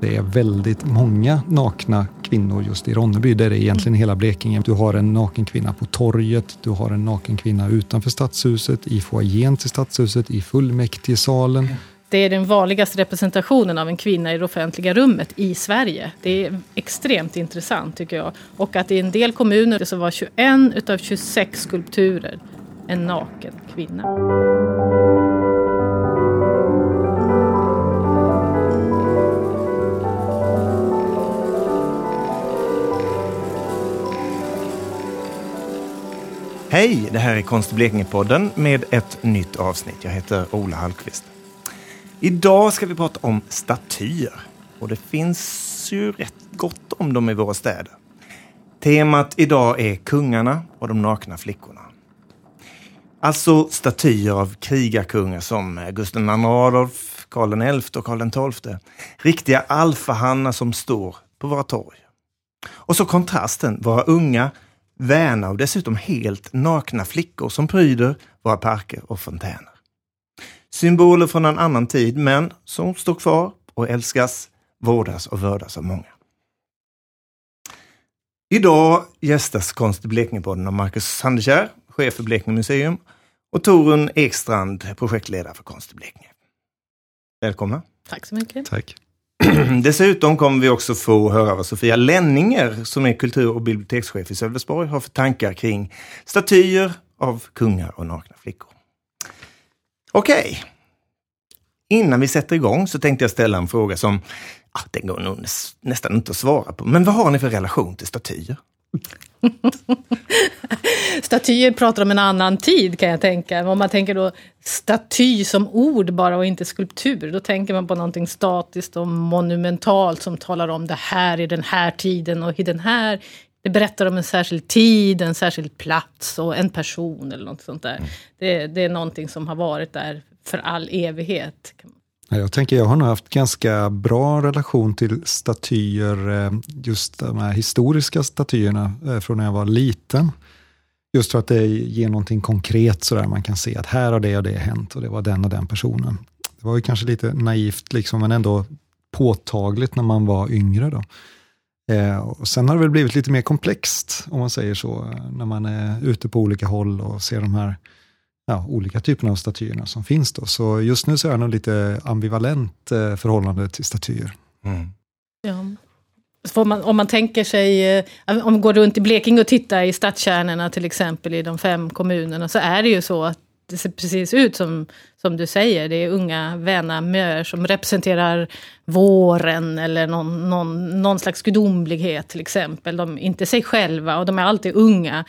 Det är väldigt många nakna kvinnor just i Ronneby. Det är det egentligen hela Blekinge. Du har en naken kvinna på torget, du har en naken kvinna utanför stadshuset, i foajén till stadshuset, i fullmäktigesalen. Det är den vanligaste representationen av en kvinna i det offentliga rummet i Sverige. Det är extremt intressant tycker jag. Och att i en del kommuner så var 21 utav 26 skulpturer en naken kvinna. Hej, det här är Konst i Blekinge-podden med ett nytt avsnitt. Jag heter Ola Hallqvist. Idag ska vi prata om statyer. Och det finns ju rätt gott om dem i våra städer. Temat idag är kungarna och de nakna flickorna. Alltså statyer av krigarkungar som Gustav II Adolf, Karl XI och Karl XII. Riktiga alfahannar som står på våra torg. Och så kontrasten, våra unga, väna och dessutom helt nakna flickor som pryder våra parker och fontäner. Symboler från en annan tid, men som står kvar och älskas, vårdas och vördas av många. Idag gästas Konst i Blekingepodden av Marcus Sandekär, chef för Blekinge museum, och Torun Ekstrand, projektledare för Konst i Blekinge. Välkomna! Tack så mycket. Tack. Dessutom kommer vi också få höra vad Sofia Lenninger, som är kultur och bibliotekschef i Sölvesborg, har för tankar kring statyer av kungar och nakna flickor. Okej. Okay. Innan vi sätter igång så tänkte jag ställa en fråga som, ah, den går nog nästan inte att svara på. Men vad har ni för relation till statyer? Statyer pratar om en annan tid kan jag tänka. Om man tänker då staty som ord bara och inte skulptur, då tänker man på någonting statiskt och monumentalt som talar om det här i den här tiden och i den här det berättar om en särskild tid, en särskild plats och en person eller något sånt där. Mm. Det, det, är någonting som har varit där för all evighet. Jag tänker, jag har nog haft ganska bra relation till statyer, eh, just de här historiska statyerna eh, från när jag var liten. Just för att det ger någonting konkret sådär, man kan se att här har det och det hänt och det var den och den personen. Det var ju kanske lite naivt, liksom, men ändå påtagligt när man var yngre. Då. Eh, och sen har det väl blivit lite mer komplext, om man säger så, eh, när man är ute på olika håll och ser de här ja, olika typerna av statyerna som finns. Då. Så just nu så är jag nog lite ambivalent eh, förhållande till statyer. Mm. Ja. Man, om man tänker sig, eh, om man går runt i Blekinge och tittar i stadskärnorna till exempel i de fem kommunerna, så är det ju så att det ser precis ut som, som du säger. Det är unga väna möer som representerar våren eller någon, någon, någon slags gudomlighet till exempel. De är inte sig själva och de är alltid unga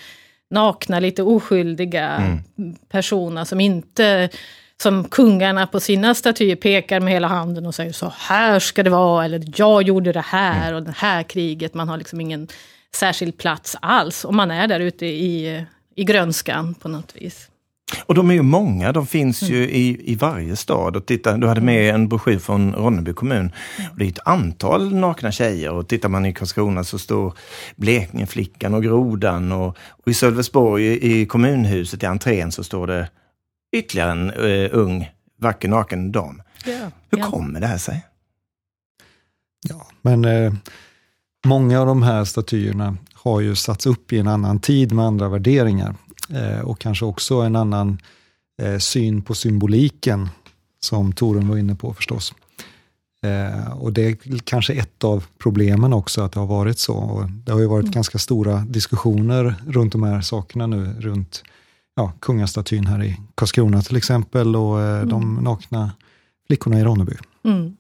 nakna, lite oskyldiga mm. personer som inte som kungarna på sina statyer pekar med hela handen och säger så här ska det vara, eller jag gjorde det här mm. och det här kriget. Man har liksom ingen särskild plats alls om man är där ute i, i grönskan på något vis. Och de är ju många, de finns mm. ju i, i varje stad. Och titta, du hade med en broschyr från Ronneby kommun. Och det är ett antal nakna tjejer och tittar man i Karlskrona så står Blekingeflickan och Grodan och, och i Sölvesborg i, i kommunhuset i entrén så står det ytterligare en uh, ung, vacker naken dam. Ja, Hur ja. kommer det här sig? Ja, men eh, många av de här statyerna har ju satts upp i en annan tid med andra värderingar. Eh, och kanske också en annan eh, syn på symboliken, som Torun var inne på förstås. Eh, och det är kanske ett av problemen också, att det har varit så. Och det har ju varit mm. ganska stora diskussioner runt de här sakerna nu, runt ja, kungastatyn här i Karlskrona till exempel, och mm. de nakna flickorna i Ronneby. Mm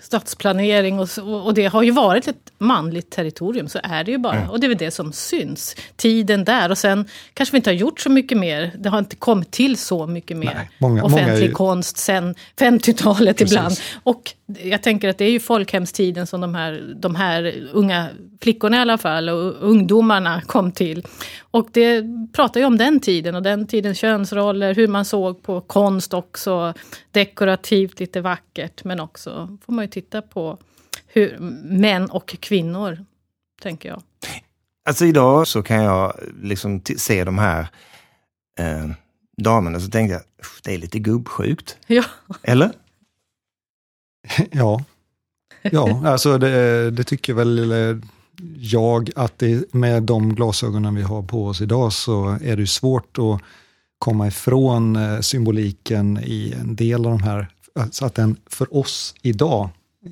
stadsplanering och, och det har ju varit ett manligt territorium, så är det ju bara. Mm. Och det är väl det som syns. Tiden där och sen kanske vi inte har gjort så mycket mer. Det har inte kommit till så mycket mer många, offentlig många konst sen 50-talet ibland. Och jag tänker att det är ju folkhemstiden som de här, de här unga flickorna i alla fall och ungdomarna kom till. Och det pratar ju om den tiden och den tidens könsroller, hur man såg på konst också. Dekorativt, lite vackert, men också får man ju titta på hur män och kvinnor, tänker jag. Alltså idag så kan jag liksom se de här eh, damerna, så tänkte jag, det är lite gubbsjukt. Ja. Eller? ja. Ja, alltså det, det tycker väl eh, jag att det, med de glasögonen vi har på oss idag så är det svårt att komma ifrån eh, symboliken i en del av de här, så att den för oss idag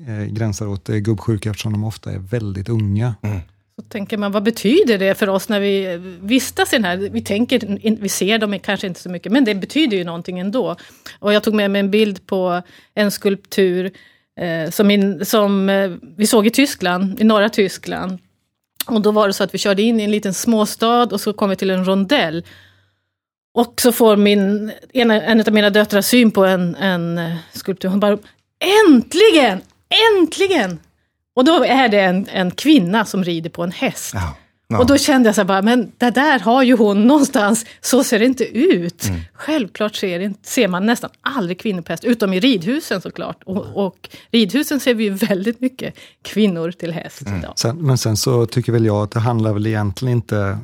eh, gränsar åt gubbsjuka eftersom de ofta är väldigt unga. Mm. Så tänker man, vad betyder det för oss när vi eh, vistas i den här... Vi, tänker, vi ser dem kanske inte så mycket, men det betyder ju någonting ändå. Och jag tog med mig en bild på en skulptur eh, som, in, som eh, vi såg i Tyskland, i norra Tyskland. Och då var det så att vi körde in i en liten småstad och så kom vi till en rondell. Och så får min, en, en av mina döttrar syn på en, en eh, skulptur. Hon bara Äntligen! Äntligen! Och då är det en, en kvinna som rider på en häst. Ja, ja. Och då kände jag så här bara, men det där har ju hon någonstans, så ser det inte ut. Mm. Självklart ser, ser man nästan aldrig kvinnor på häst, utom i ridhusen såklart. Och, och ridhusen ser vi ju väldigt mycket kvinnor till häst mm. idag. Sen, men sen så tycker väl jag att det handlar väl egentligen inte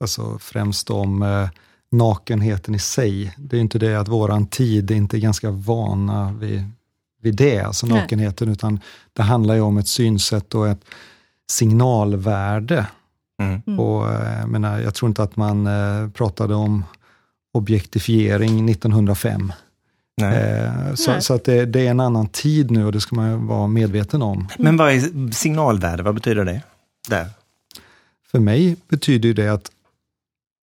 alltså främst om eh, nakenheten i sig. Det är inte det att våran tid är inte ganska vana vid vid det, alltså nakenheten, Nej. utan det handlar ju om ett synsätt och ett signalvärde. Mm. mm. Och, jag, eh, menar, jag tror inte att man eh, pratade om objektifiering 1905. Eh, så, så, att det, det, är en annan tid nu och det ska man vara medveten om. Men vad är signalvärde? Vad betyder det? Där? För mig betyder det att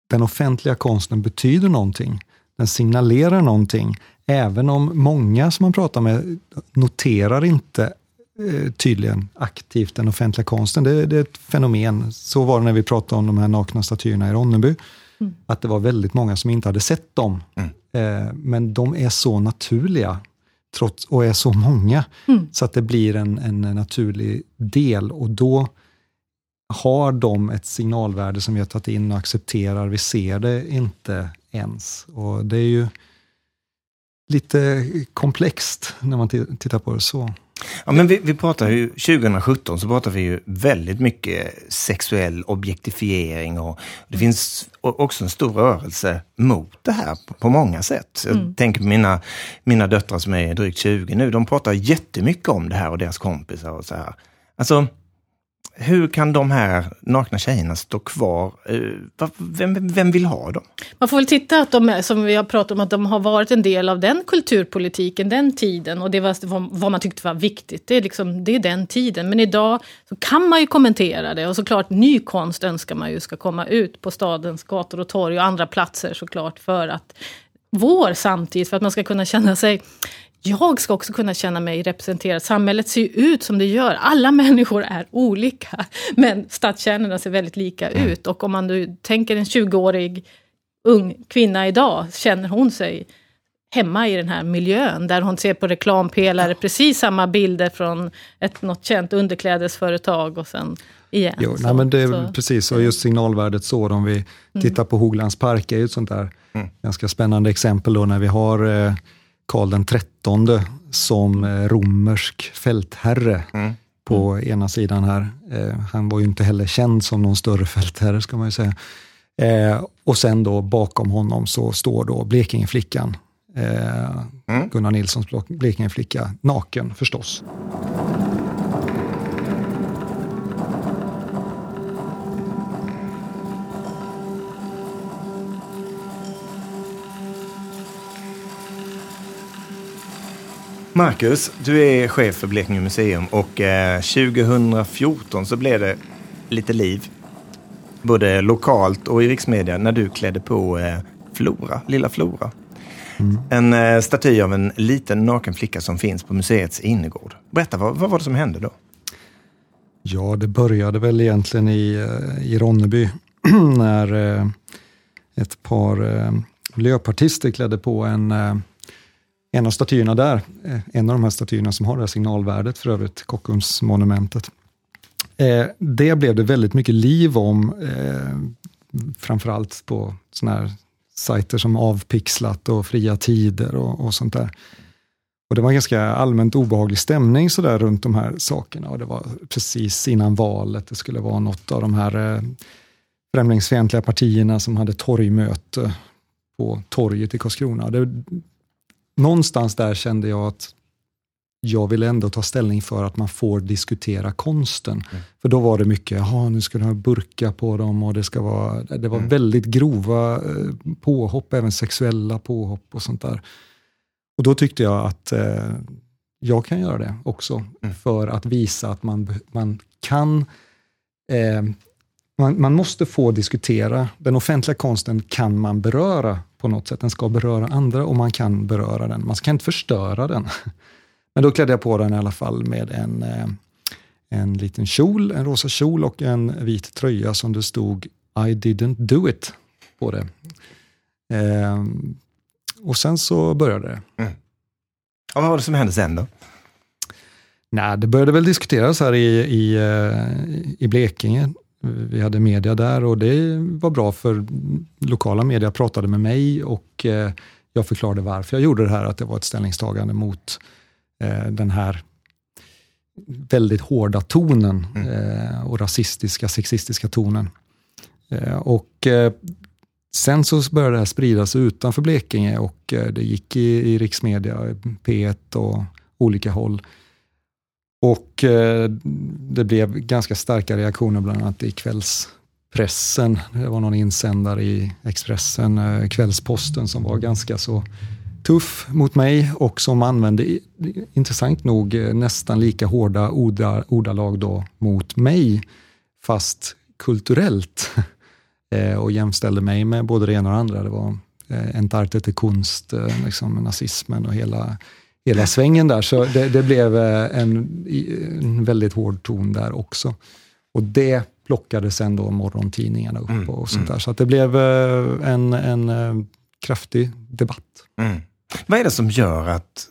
den offentliga konsten betyder någonting. Den signalerar någonting, även om många som man pratar med noterar inte eh, tydligen aktivt den offentliga konsten. Det, det, är ett fenomen. Så var det när vi pratade om de här nakna statyerna i Ronneby. Mm. Att det var väldigt många som inte hade sett dem. Mm. Eh, men de är så naturliga trots, och är så många, mm. så att det blir en, en naturlig del. Och då har de ett signalvärde som vi har tagit in och accepterar. Vi ser det inte ens. Och det är ju lite komplext när man tittar på det så. Ja, men vi, vi pratar ju, 2017 så pratar vi ju väldigt mycket sexuell objektifiering och det finns också en stor rörelse mot det här på, på många sätt. Jag mm. tänker på mina, mina döttrar som är drygt 20 nu, de pratar jättemycket om det här och deras kompisar och så här. Alltså, hur kan de här nakna tjejerna stå kvar? Eh, vem, vem vill ha dem? Man får väl titta att de, som vi har pratat om, att de har varit en del av den kulturpolitiken, den tiden. Och det var vad man tyckte var viktigt. Det är, liksom, det är den tiden. Men idag så kan man ju kommentera det. Och såklart, ny konst önskar man ju ska komma ut på stadens gator och torg och andra platser såklart. För att vår samtid, för att man ska kunna känna sig jag ska också kunna känna mig representerad. Samhället ser ut som det gör. Alla människor är olika. Men stadskärnorna ser väldigt lika mm. ut. Och om man nu tänker en 20-årig ung kvinna idag, känner hon sig hemma i den här miljön där hon ser på reklampelare precis samma bilder från ett, något känt underklädesföretag och sen igen. Jo, så, nej, men det är så. precis, och just signalvärdet så, om vi mm. tittar på Hoglands park, är ju ett sånt där mm. ganska spännande exempel då när vi har eh, Karl XIII som eh, romersk fältherre mm. på mm. ena sidan här. Eh, han var ju inte heller känd som någon större fältherre ska man ju säga. Eh, och sen då bakom honom så står då Blekingeflickan, mm. Gunnar Nilssons Blekingeflicka, naken förstås. Marcus, du är chef för Blekinge museum och eh, 2014 så blev det lite liv, både lokalt och i riksmedia, när du klädde på eh, Flora, lilla Flora. Mm. En eh, staty av en liten naken flicka som finns på museets innergård. Berätta, vad, vad var det som hände då? Ja, det började väl egentligen i, eh, i Ronneby när eh, ett par eh, miljöpartister klädde på en en av statyerna där, eh, en av de här statyerna som har det här signalvärdet, för övrigt Kockumsmonumentet. Eh, det blev det väldigt mycket liv om, eh, framförallt på sådana här sajter som Avpixlat och Fria Tider och, och sånt där. Och det var en ganska allmänt obehaglig stämning så där runt de här sakerna. Och det var precis innan valet, det skulle vara något av de här eh, främlingsfientliga partierna som hade torgmöte på torget i Karlskrona. Det, någonstans där kände jag att jag ville ändå ta ställning för att man får diskutera konsten. Mm. För då var det mycket, jaha nu ska du ha burka på dem och det ska vara, det var mm. väldigt grova eh, påhopp, även sexuella påhopp och sånt där. Och då tyckte jag att eh, jag kan göra det också, mm. för att visa att man, man kan eh, man, man, måste få diskutera. Den offentliga konsten kan man beröra på något sätt. Den ska beröra andra och man kan beröra den. Man kan inte förstöra den. Men då klädde jag på den i alla fall med en, eh, en liten kjol, en rosa kjol och en vit tröja som det stod I didn't do it på det. Eh, och sen så började det. Mm. Och vad var det som hände sen då? Nej, det började väl diskuteras här i, i, eh, i Blekinge. Vi hade media där och det var bra för lokala media pratade med mig och eh, jag förklarade varför jag gjorde det här, att det var ett ställningstagande mot eh, den här väldigt hårda tonen mm. och rasistiska, sexistiska tonen. Och Sen så började det här spridas utanför Blekinge och det gick i, i riksmedia, P1 och olika håll. Och eh, det blev ganska starka reaktioner bland annat i kvällspressen. Det var någon insändare i Expressen, eh, Kvällsposten, som var ganska så tuff mot mig och som använde, intressant nog, eh, nästan lika hårda ordalag då mot mig, fast kulturellt. Eh, och jämställde mig med både det ena och det andra. Det var eh, Entarte Entartete konst, liksom nazismen och hela hela svängen där. Så det, det blev eh, en, en, väldigt hård ton där också. Och det plockade sen då morgontidningarna upp mm, och sånt mm. där. Så det blev eh, en, en eh, kraftig debatt. Mm. Vad är det som gör att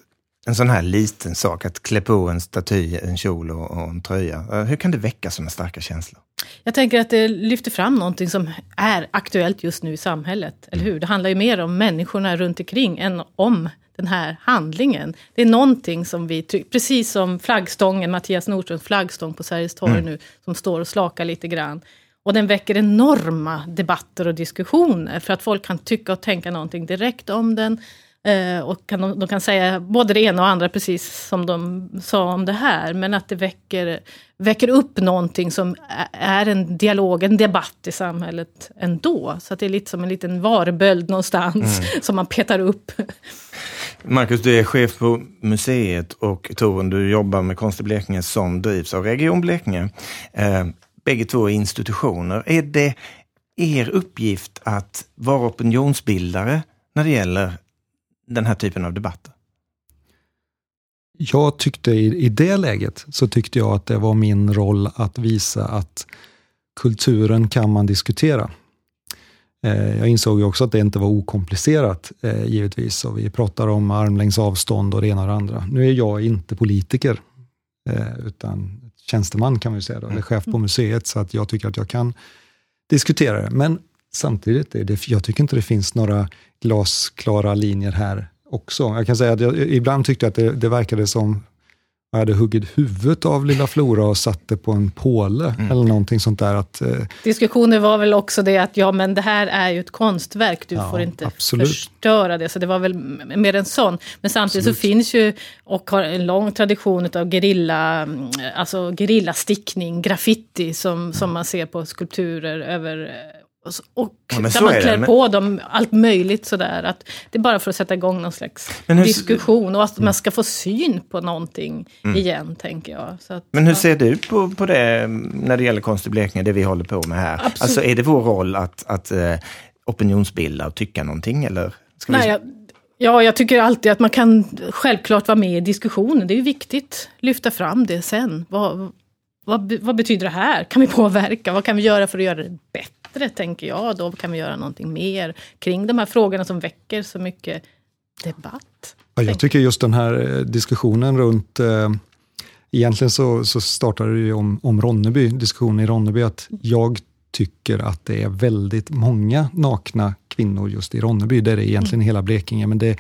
en sån här liten sak, att klä på en staty, en kjol och, och en tröja, hur kan det väcka sådana starka känslor? Jag tänker att det lyfter fram någonting som är aktuellt just nu i samhället, eller hur? Det handlar ju mer om människorna runt omkring än om den här handlingen. Det är någonting som vi trycker, precis som flaggstången, Mattias Nordströms flaggstång på Sveriges torg mm. nu, som står och slakar lite grann. Och den väcker enorma debatter och diskussioner för att folk kan tycka och tänka någonting direkt om den. Eh, och kan, de, de, kan säga både det ena och andra precis som de sa om det här. Men att det väcker, väcker upp någonting som är en dialog, en debatt i samhället ändå. Så det är lite som en liten varböld någonstans mm. som man petar upp. Marcus, du är chef på museet och Torun, du jobbar med Konst i Blekinge som drivs av Region Blekinge. Eh, bägge två är institutioner. Är det er uppgift att vara opinionsbildare när det gäller den här typen av debatter? Jag tyckte i, i det läget så tyckte jag att det var min roll att visa att kulturen kan man diskutera. Eh, jag insåg ju också att det inte var okomplicerat, eh, givetvis. Och vi pratar om armlängds avstånd och det ena och det andra. Nu är jag inte politiker, eh, utan tjänsteman kan man ju säga, då, eller chef på mm. museet, så att jag tycker att jag kan diskutera det. Men samtidigt, det, jag tycker inte det finns några glasklara linjer här också. Jag kan säga att jag, ibland tyckte jag att det, det verkade som jag hade huggit huvudet av lilla Flora och satt det på en påle mm. eller någonting sånt där. Att, eh, Diskussionen var väl också det att ja, men det här är ju ett konstverk, du ja, får inte absolut. förstöra det. Så det var väl mer en sån. Men samtidigt absolut. så finns ju, och har en lång tradition av gerilla, alltså gerillastickning, graffiti, som, som man ser på skulpturer över och ja, där man klär men... på dem allt möjligt sådär. Att det är bara för att sätta igång någon slags hur... diskussion och att man ska få syn på någonting mm. igen, tänker jag. Att, men hur ja. ser du på, på det när det gäller konst i Blekinge, det vi håller på med här? Absolut. Alltså är det vår roll att, att uh, opinionsbilda och tycka någonting? Eller ska Nej, vi... jag, ja, jag tycker alltid att man kan självklart vara med i diskussionen. Det är ju viktigt. Lyfta fram det sen. Vad, vad, vad betyder det här? Kan vi påverka? Vad kan vi göra för att göra det bättre? Bättre, tänker jag. Då kan vi göra någonting mer kring de här frågorna som väcker så mycket debatt. Ja, jag tycker just den här eh, diskussionen runt eh, Egentligen så, så startade det ju om, om Ronneby, diskussionen i Ronneby, att jag tycker att det är väldigt många nakna kvinnor just i Ronneby. Det är det egentligen mm. hela Blekinge, men det,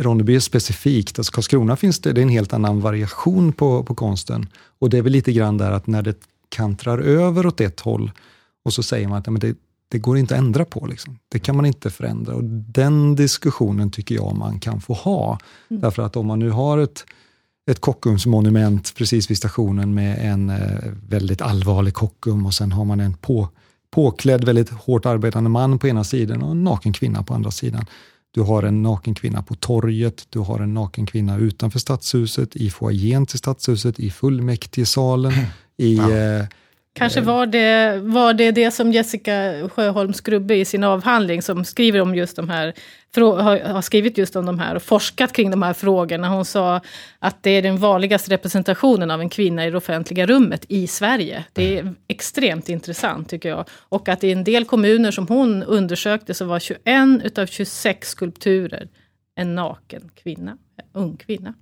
Ronneby är specifikt. Alltså Karlskrona finns det, det är en helt annan variation på, på konsten. Och det är väl lite grann där att när det kantrar över åt ett håll, och så säger man att men det, det går inte att ändra på. Liksom. Det kan man inte förändra. Och Den diskussionen tycker jag man kan få ha. Mm. Därför att om man nu har ett, ett Kockumsmonument precis vid stationen med en eh, väldigt allvarlig Kockum och sen har man en på, påklädd, väldigt hårt arbetande man på ena sidan och en naken kvinna på andra sidan. Du har en naken kvinna på torget, du har en naken kvinna utanför stadshuset, i foajén till stadshuset, i fullmäktigesalen, i ja. eh, Kanske var det, var det det som Jessica Sjöholm Skrubbe i sin avhandling som skriver om just de här, har skrivit just om de här och forskat kring de här frågorna. Hon sa att det är den vanligaste representationen av en kvinna i det offentliga rummet i Sverige. Det är extremt intressant tycker jag. Och att i en del kommuner som hon undersökte så var 21 utav 26 skulpturer en naken kvinna, en ung kvinna.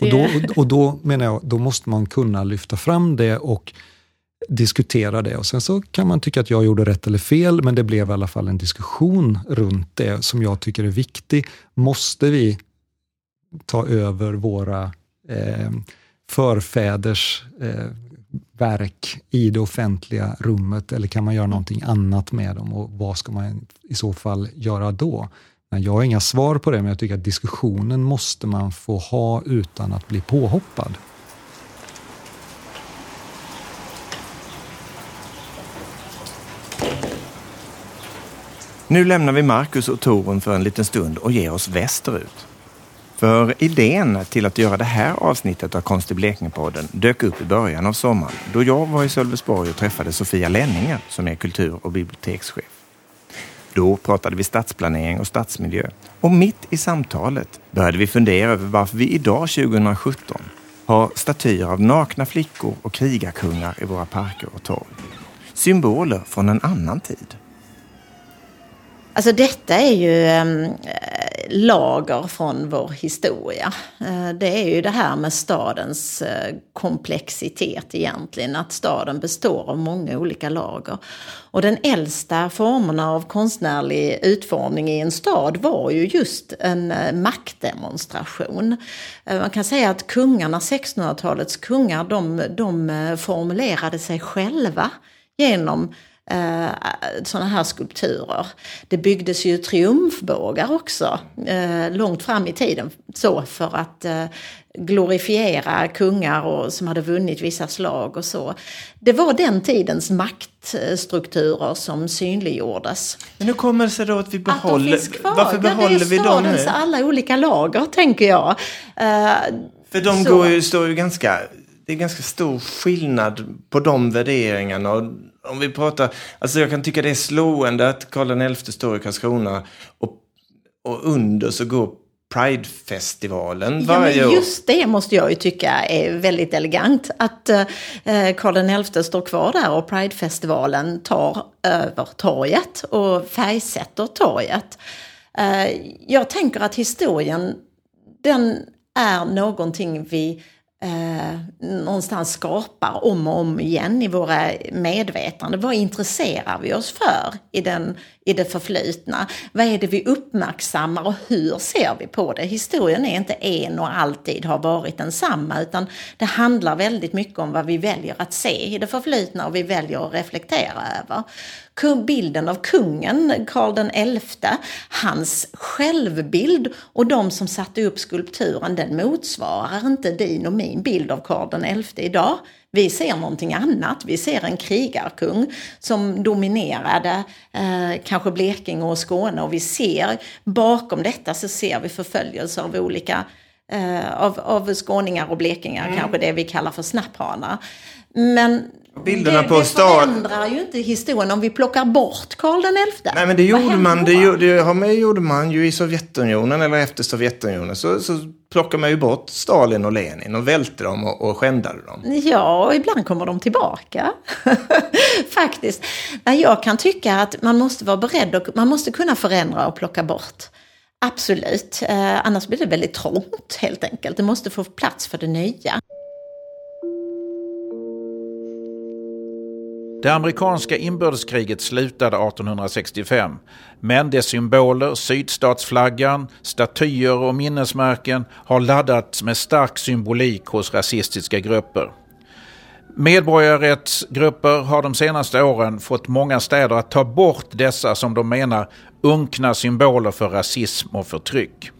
Och då, och då menar jag, då måste man kunna lyfta fram det och diskutera det och sen så kan man tycka att jag gjorde rätt eller fel, men det blev i alla fall en diskussion runt det som jag tycker är viktig. Måste vi ta över våra eh, förfäders eh, verk i det offentliga rummet eller kan man göra någonting annat med dem och vad ska man i så fall göra då? Men jag har inga svar på det, men jag tycker att diskussionen måste man få ha utan att bli påhoppad. Nu lämnar vi Marcus och Torun för en liten stund och ger oss västerut. För idén till att göra det här avsnittet av Konst i Blekinge-podden dök upp i början av sommaren då jag var i Sölvesborg och träffade Sofia Lenninger som är kultur och bibliotekschef. Då pratade vi stadsplanering och stadsmiljö och mitt i samtalet började vi fundera över varför vi idag 2017 har statyer av nakna flickor och krigarkungar i våra parker och torg. Symboler från en annan tid. Alltså detta är ju ehm, eh, lager från vår historia. Eh, det är ju det här med stadens eh, komplexitet egentligen, att staden består av många olika lager. Och den äldsta formerna av konstnärlig utformning i en stad var ju just en eh, maktdemonstration. Eh, man kan säga att kungarna, 1600-talets kungar, de, de eh, formulerade sig själva genom eh, sådana här skulpturer. Det byggdes ju triumfbågar också eh, långt fram i tiden så för att eh, glorifiera kungar och, som hade vunnit vissa slag och så. Det var den tidens maktstrukturer som synliggjordes. Men hur kommer det sig då att vi behåller... Att de kvar. Varför behåller vi dem nu? alla olika lager, tänker jag. För de går ju, står ju ganska... Det är ganska stor skillnad på de värderingarna. Och om vi pratar, alltså jag kan tycka det är slående att Karl XI står i Karlskrona och, och under så går Pridefestivalen varje år. Ja, just det måste jag ju tycka är väldigt elegant. Att eh, Karl XI står kvar där och Pridefestivalen tar över torget och färgsätter torget. Eh, jag tänker att historien, den är någonting vi eh, någonstans skapar om och om igen i våra medvetande. Vad intresserar vi oss för i, den, i det förflutna? Vad är det vi uppmärksammar och hur ser vi på det? Historien är inte en och alltid har varit densamma utan det handlar väldigt mycket om vad vi väljer att se i det förflutna och vi väljer att reflektera över bilden av kungen Karl XI, hans självbild och de som satte upp skulpturen den motsvarar inte din och min bild av Karl XI idag. Vi ser någonting annat. Vi ser en krigarkung som dominerade eh, kanske Blekinge och Skåne och vi ser bakom detta så ser vi förföljelser av olika eh, av, av skåningar och blekingar, mm. kanske det vi kallar för snapphanar. Men Bilderna det, på det förändrar ju inte historien om vi plockar bort Karl XI. Nej men det gjorde man, det, gjorde, det gjorde man ju i Sovjetunionen eller efter Sovjetunionen. Så, så plockar man ju bort Stalin och Lenin och välte dem och, och skändade dem. Ja, och ibland kommer de tillbaka. Faktiskt. Jag kan tycka att man måste vara beredd och man måste kunna förändra och plocka bort. Absolut, eh, annars blir det väldigt trångt helt enkelt. Det måste få plats för det nya. Det amerikanska inbördeskriget slutade 1865, men dess symboler, sydstatsflaggan, statyer och minnesmärken har laddats med stark symbolik hos rasistiska grupper. Medborgarrättsgrupper har de senaste åren fått många städer att ta bort dessa som de menar unkna symboler för rasism och förtryck.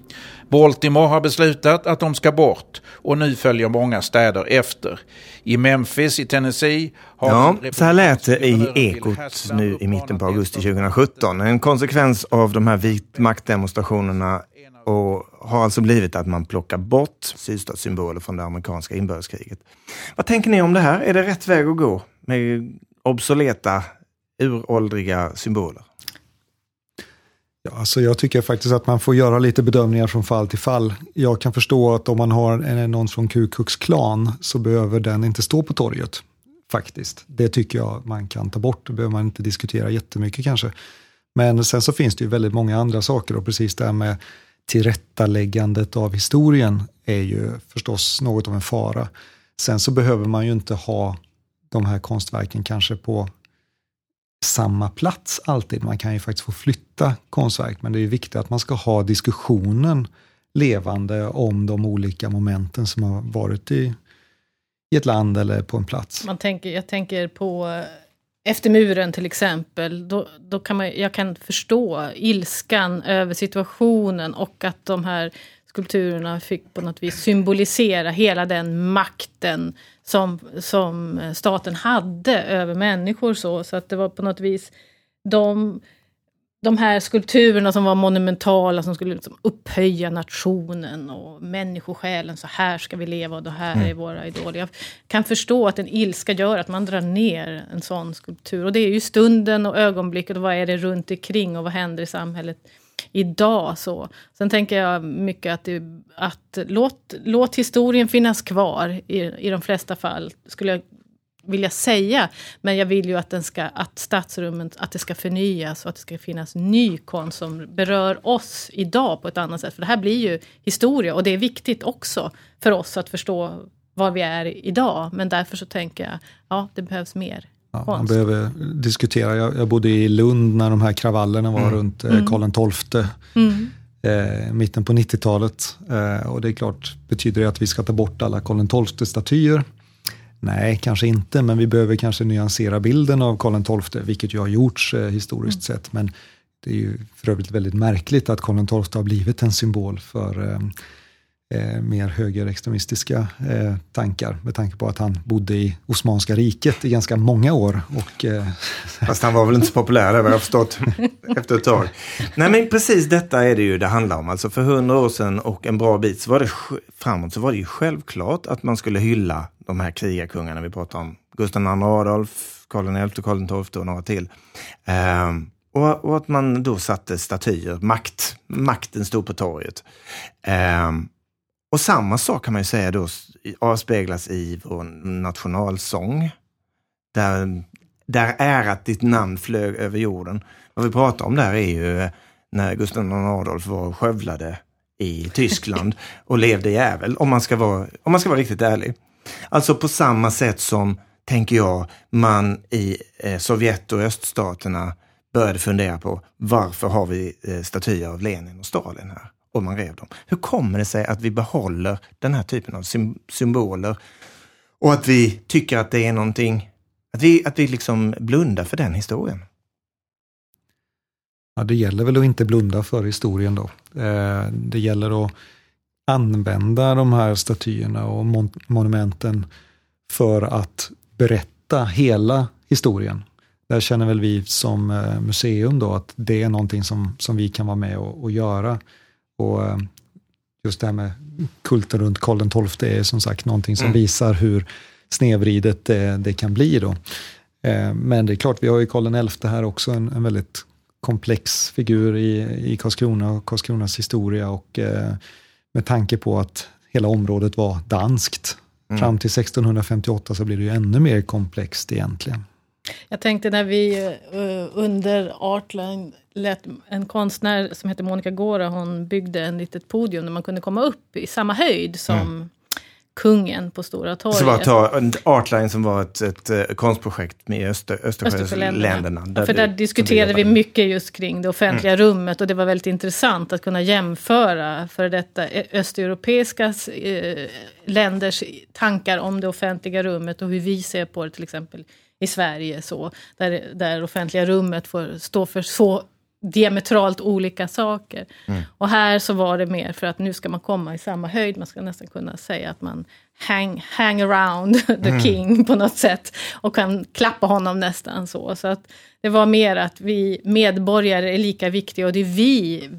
Baltimore har beslutat att de ska bort och nu följer många städer efter. I Memphis i Tennessee har... Ja, så här lät det i Ekot nu i mitten på augusti 2017. En konsekvens av de här vitmaktdemonstrationerna och har alltså blivit att man plockar bort sydstatssymboler från det amerikanska inbördeskriget. Vad tänker ni om det här? Är det rätt väg att gå med obsoleta, uråldriga symboler? Ja, alltså jag tycker faktiskt att man får göra lite bedömningar från fall till fall. Jag kan förstå att om man har någon från Ku Klux Klan så behöver den inte stå på torget. Faktiskt. Det tycker jag man kan ta bort. Det behöver man inte diskutera jättemycket kanske. Men sen så finns det ju väldigt många andra saker och precis det här med tillrättaläggandet av historien är ju förstås något av en fara. Sen så behöver man ju inte ha de här konstverken kanske på samma plats alltid. Man kan ju faktiskt få flytta konstverk, men det är ju viktigt att man ska ha diskussionen levande om de olika momenten som har varit i, i ett land eller på en plats. Man tänker, jag tänker på eh, efter muren till exempel, då, då kan man, jag kan förstå ilskan över situationen och att de här skulpturerna fick på något vis symbolisera hela den makten som, som staten hade över människor. Så, så att det var på något vis de, de här skulpturerna som var monumentala, som skulle liksom upphöja nationen och människosjälen. Så här ska vi leva och det här är mm. våra idoler. Jag kan förstå att en ilska gör att man drar ner en sån skulptur. Och det är ju stunden och ögonblicket och vad är det runt omkring och vad händer i samhället idag. Så. Sen tänker jag mycket att, det, att låt, låt historien finnas kvar i, i de flesta fall, skulle jag vilja säga. Men jag vill ju att, den ska, att stadsrummen att det ska förnyas och att det ska finnas ny konst som berör oss idag på ett annat sätt. För det här blir ju historia och det är viktigt också för oss att förstå var vi är idag. Men därför så tänker jag, ja det behövs mer. Ja, man behöver diskutera. Jag, jag, bodde i Lund när de här kravallerna var mm. runt eh, mm. Karl XII. Mm. Eh, mitten på 90-talet. Eh, och det är klart, betyder det att vi ska ta bort alla Karl XII-statyer? Nej, kanske inte, men vi behöver kanske nyansera bilden av Karl XII, vilket ju har gjorts eh, historiskt mm. sett. Men det är ju för övrigt väldigt märkligt att Karl XII har blivit en symbol för eh, mer högerextremistiska eh, tankar med tanke på att han bodde i Osmanska riket i ganska många år. Och, eh... Fast han var väl inte så populär vad jag förstått efter ett tag. Nej men precis detta är det ju det handlar om. Alltså för hundra år sedan och en bra bit så var det framåt så var det ju självklart att man skulle hylla de här krigarkungarna vi pratar om. Gustav II Adolf, Karl XI, Karl XII och några till. Um, och, och, att man då satte statyer, makt, makten stod på torget. Um, och samma sak kan man ju säga då avspeglas i vår nationalsång. Där, där är att ditt namn flög över jorden. Vad vi pratar om där är ju när Gustav II Adolf var skövlade i Tyskland och levde jävel, om man, ska vara, om man ska vara riktigt ärlig. Alltså på samma sätt som, tänker jag, man i eh, Sovjet och öststaterna började fundera på varför har vi eh, statyer av Lenin och Stalin här? Och man rev dem. Hur kommer det sig att vi behåller den här typen av symboler och att vi tycker att det är någonting, att vi, att vi liksom blundar för den historien? Ja, det gäller väl att inte blunda för historien då. Eh, det gäller att använda de här statyerna och mon monumenten för att berätta hela historien. Där känner väl vi som eh, museum då att det är någonting som, som vi kan vara med och, och göra. Och eh, just det här med kulten runt Karl XII är som sagt någonting som mm. visar hur snedvridet det, det, kan bli. Då. Eh, men det är klart, vi har ju Karl XI här också, en, en väldigt komplex figur i, i Karlskrona och Karlskronas historia och eh, med tanke på att hela området var danskt. Mm. Fram till 1658 så blir det ju ännu mer komplext egentligen. Jag tänkte när vi uh, under Artline lät en konstnär som heter Monica Gora, hon byggde en litet podium där man kunde komma upp i samma höjd som mm. kungen på Stora torget. Så bara ta Artline som var ett, ett, ett konstprojekt med Öster, Östersjöländerna. Där För där diskuterade vi mycket just kring det offentliga mm. rummet och det var väldigt intressant att kunna jämföra för detta östeuropeiska eh, länders tankar om det offentliga rummet och hur vi ser på det till exempel i Sverige, så, där, där offentliga rummet får stå för så diametralt olika saker. Mm. Och här så var det mer för att nu ska man komma i samma höjd, man ska nästan kunna säga att man hang, hang around the mm. king på något sätt. Och kan klappa honom nästan så. Så att det var mer att vi medborgare är lika viktiga och det är vi,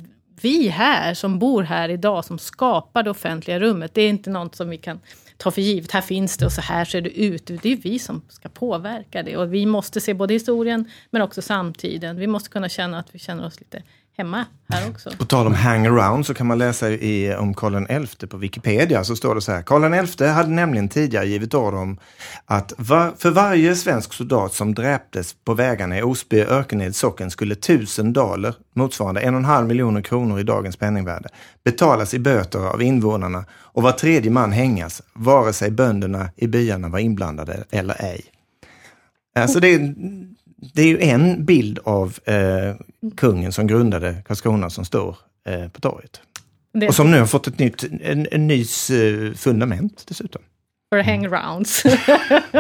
vi här som bor här idag som skapar det offentliga rummet. Det är inte något som vi kan ta för givet, här finns det och så här ser det ut. Det är vi som ska påverka det. Och vi måste se både historien men också samtiden. Vi måste kunna känna att vi känner oss lite hemma här också. På tal om hangaround så kan man läsa i, om Karl XI på Wikipedia. Så står det så här. Karl XI hade nämligen tidigare givit order om att var, för varje svensk soldat som dräptes på vägarna i Osby ökenheds socken skulle tusen daler, motsvarande en och en halv miljoner kronor i dagens penningvärde, betalas i böter av invånarna och var tredje man hängas, vare sig bönderna i byarna var inblandade eller ej. Alltså det är det är ju en bild av eh, kungen som grundade Karlskrona som står eh, på torget. Det. Och som nu har fått ett nytt en, en nys eh, fundament dessutom. För hangarounds.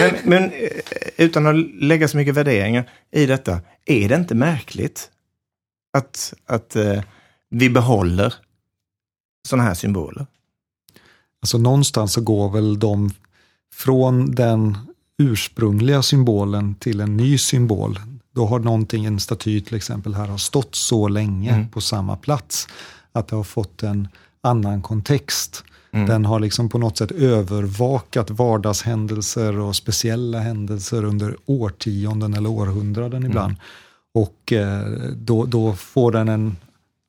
men, men eh, utan att lägga så mycket värderingar i detta, är det inte märkligt att, att eh, vi behåller sådana här symboler? Alltså någonstans så går väl de från den ursprungliga symbolen till en ny symbol. Då har någonting, en staty till exempel här, har stått så länge mm. på samma plats att det har fått en annan kontext. Mm. Den har liksom på något sätt övervakat vardagshändelser och speciella händelser under årtionden eller århundraden ibland. Mm. Och eh, då, då får den en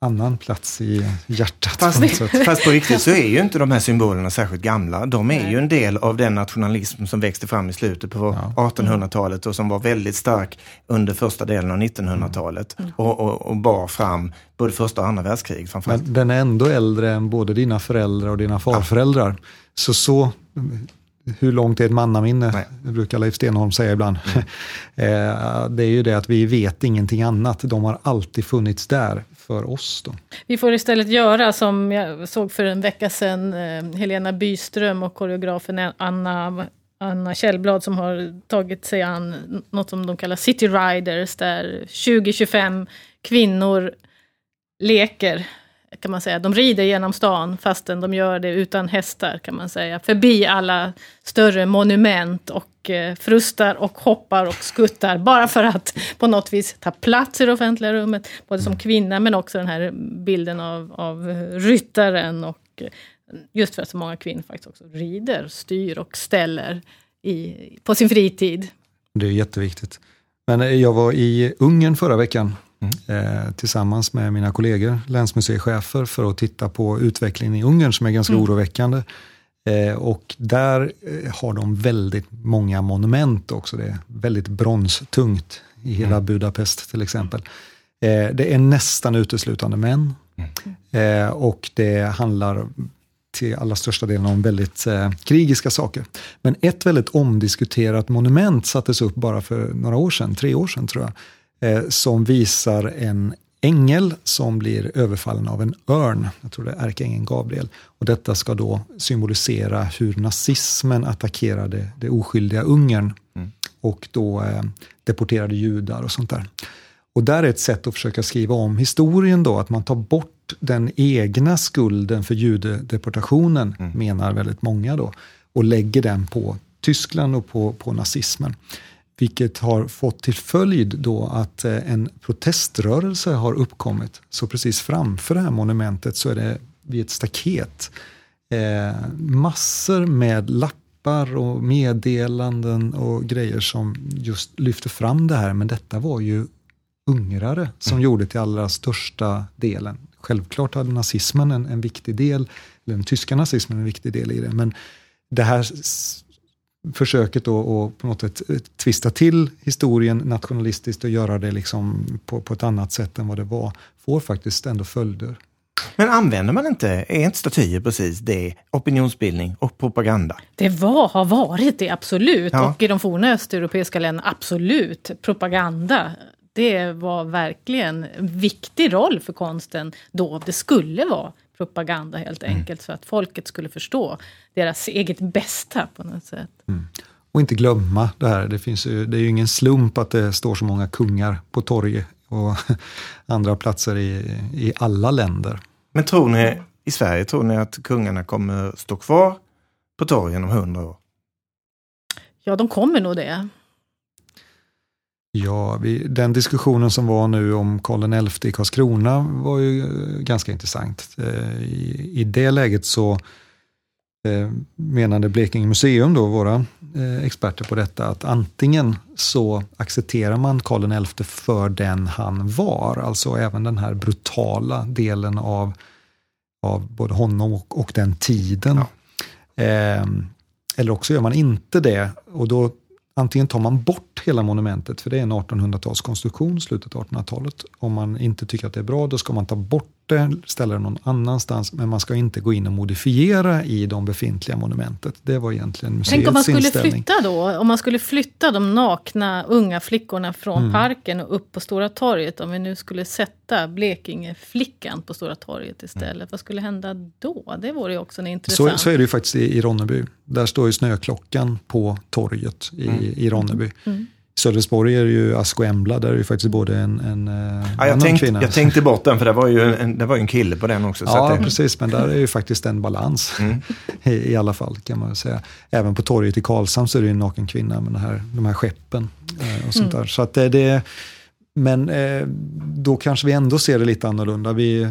annan plats i hjärtat. Fast, fast på riktigt så är ju inte de här symbolerna särskilt gamla. De är Nej. ju en del av den nationalism som växte fram i slutet på ja. 1800-talet och som var väldigt stark under första delen av 1900-talet mm. och, och, och bar fram både första och andra världskriget. Men den är ändå äldre än både dina föräldrar och dina farföräldrar. Ja. Så så hur långt är ett mannaminne? Nej. Det brukar Leif Stenholm säga ibland. Mm. Eh, det är ju det att vi vet ingenting annat. De har alltid funnits där för oss. Då. Vi får istället göra som jag såg för en vecka sedan, eh, Helena Byström och koreografen Anna Anna Kjellblad som har tagit sig an något som de kallar City Riders, där 20-25 kvinnor leker kan man säga. De rider genom stan fastän de gör det utan hästar kan man säga. Förbi alla större monument och eh, frustar och hoppar och skuttar. Bara för att på något vis ta plats i det offentliga rummet. Både som kvinna men också den här bilden av, av ryttaren. Och eh, just för att så många kvinnor faktiskt också rider, styr och ställer i, på sin fritid. Det är jätteviktigt. Men eh, jag var i Ungern förra veckan Mm. Eh, tillsammans med mina kollegor, länsmuseichefer, för att titta på utvecklingen i Ungern som är ganska mm. oroväckande. Eh, och där eh, har de väldigt många monument också. Det är väldigt bronstungt i hela mm. Budapest till exempel. Det är nästan uteslutande män. Mm. Och det handlar till allra största delen om väldigt krigiska saker. Men ett väldigt omdiskuterat monument sattes upp bara för några år sedan, tre år sedan tror jag som visar en ängel som blir överfallen av en örn. Jag tror det är ärkeängeln Gabriel. Och detta ska då symbolisera hur nazismen attackerade det oskyldiga Ungern mm. och då eh, deporterade judar och sånt där. Och där är ett sätt att försöka skriva om historien då, att man tar bort den egna skulden för judedeportationen, mm. menar väldigt många då, och lägger den på Tyskland och på, på nazismen. Vilket har fått till följd då att eh, en proteströrelse har uppkommit. Så precis framför det här monumentet så är det vid ett staket eh, massor med lappar och meddelanden och grejer som just lyfter fram det här. Men detta var ju ungrare som mm. gjorde till allra största delen. Självklart hade nazismen en, en viktig del, eller den tyska nazismen en viktig del i det. Men det här försöket att på något sätt eh, twista till historien nationalistiskt och göra det liksom på, på ett annat sätt än vad det var, får faktiskt ändå följder. Men använder man inte, är inte statyer precis det, opinionsbildning och propaganda? Det var, har varit det, absolut. Ja. Och i de forna östeuropeiska länderna, absolut. Propaganda, det var verkligen en viktig roll för konsten då. Det skulle vara propaganda helt mm. enkelt, så att folket skulle förstå deras eget bästa på något sätt. Mm. Och inte glömma det här, det, finns ju, det är ju ingen slump att det står så många kungar på torg och andra platser i, i alla länder. Men tror ni i Sverige, tror ni att kungarna kommer stå kvar på torgen om hundra år? Ja, de kommer nog det. Ja, vi, den diskussionen som var nu om Karl XI i Karlskrona var ju ganska intressant. Eh, I, i det läget så eh, menade Blekinge museum, då, våra eh, experter på detta, att antingen så accepterar man Karl XI för den han var, alltså även den här brutala delen av, av både honom och, och den tiden. Ja. Eh, eller också gör man inte det och då Antingen tar man bort hela monumentet, för det är en 1800-talskonstruktion, slutet av 1800-talet. Om man inte tycker att det är bra, då ska man ta bort det, ställa det någon annanstans, men man ska inte gå in och modifiera i de befintliga monumentet. Det var egentligen museets Tänk om man skulle inställning. flytta då, om man skulle flytta de nakna unga flickorna från mm. parken och upp på Stora torget, om vi nu skulle sätta Blekingeflickan på Stora torget istället. Mm. Vad skulle hända då? Det vore ju också en intressant... Så, så är det ju faktiskt i, i Ronneby. Där står ju snöklockan på torget i, mm. i Ronneby. Mm. Sölvesborg är det ju Asko Embla, där är det faktiskt både en, en eh, ja, jag, tänkte, kvinna. jag tänkte bort den, för det var ju en, det var en kille på den också. Ja, det... precis, men där är ju faktiskt en balans. Mm. I, I, alla fall, kan man säga. Även på torget i Karlshamn så är det ju en naken kvinna med här, de här skeppen. Eh, och sånt mm. där. Så att det, det, men eh, då kanske vi ändå ser det lite annorlunda. Vi,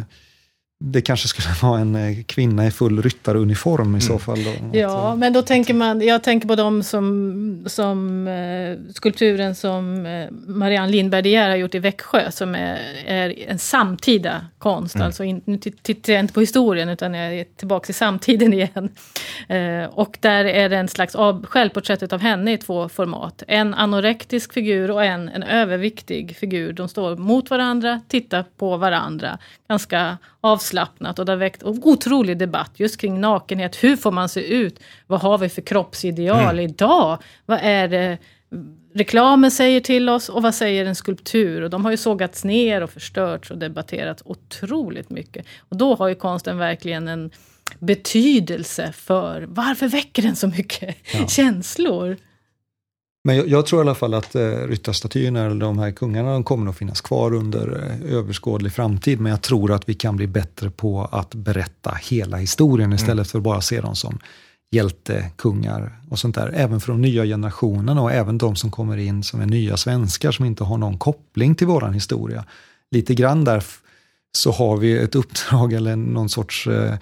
det kanske skulle vara en eh, kvinna i full ryttaruniform i mm. så fall. Då. Ja, men då tänker man, jag tänker på de som, som eh, skulpturen som eh, Marianne Lindberg De har gjort i Växjö, som är, är en samtida konst. Mm. Alltså in, nu tittar jag inte på historien, utan jag är tillbaka i samtiden igen. Eh, och där är det en slags av, självporträttet av henne i två format. En anorektisk figur och en, en överviktig figur. De står mot varandra, tittar på varandra. Ganska avslappnat och det har väckt otrolig debatt just kring nakenhet. Hur får man se ut? Vad har vi för kroppsideal mm. idag? Vad är det reklamen säger till oss och vad säger en skulptur? Och de har ju sågats ner och förstörts och debatterats otroligt mycket. Och då har ju konsten verkligen en betydelse för varför väcker den så mycket ja. känslor? Men jag, jag, tror i alla fall att eh, ryttarstatyerna, eller de här kungarna, de kommer att finnas kvar under eh, överskådlig framtid. Men jag tror att vi kan bli bättre på att berätta hela historien istället mm. för bara se dem som hjältekungar och sånt där. Även för de nya generationerna och även de som kommer in som är nya svenskar som inte har någon koppling till våran historia. Lite grann där så har vi ett uppdrag eller någon sorts eh,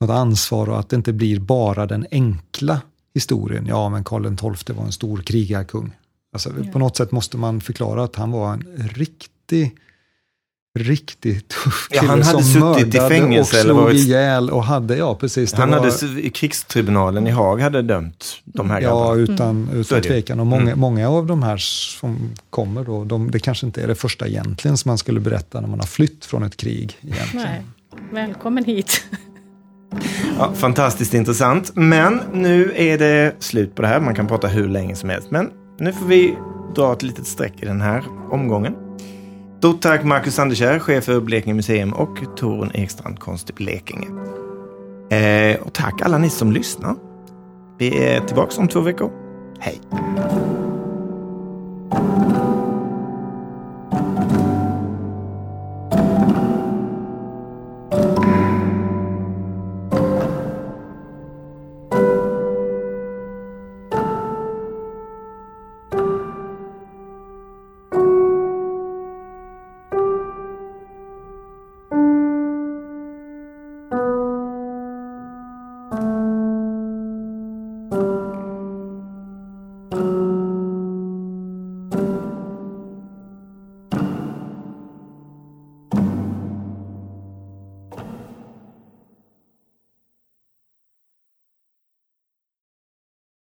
något ansvar och att det inte blir bara den enkla historien. Ja, men Karl XII var en stor krigarkung. Alltså, ja. På något sätt måste man förklara att han var en riktig riktigt tuff kille ja, han hade som suttit i fängelse och slog varit... ihjäl och hade, ja precis. Han var... hade, i krigstribunalen i Haag hade dömt de här Ja, grabbarna. utan, mm. utan tvekan. Och många, mm. många av de här som kommer då, de, det kanske inte är det första egentligen som man skulle berätta när man har flytt från ett krig. Egentligen. Nej. Välkommen hit. Ja, fantastiskt intressant. Men nu är det slut på det här. Man kan prata hur länge som helst. Men nu får vi dra ett litet streck i den här omgången. Stort tack Marcus Anderskär, chef för Blekinge Museum och Torun Ekstrand, konst i Blekinge. Eh, och tack alla ni som lyssnar. Vi är tillbaka om två veckor. Hej!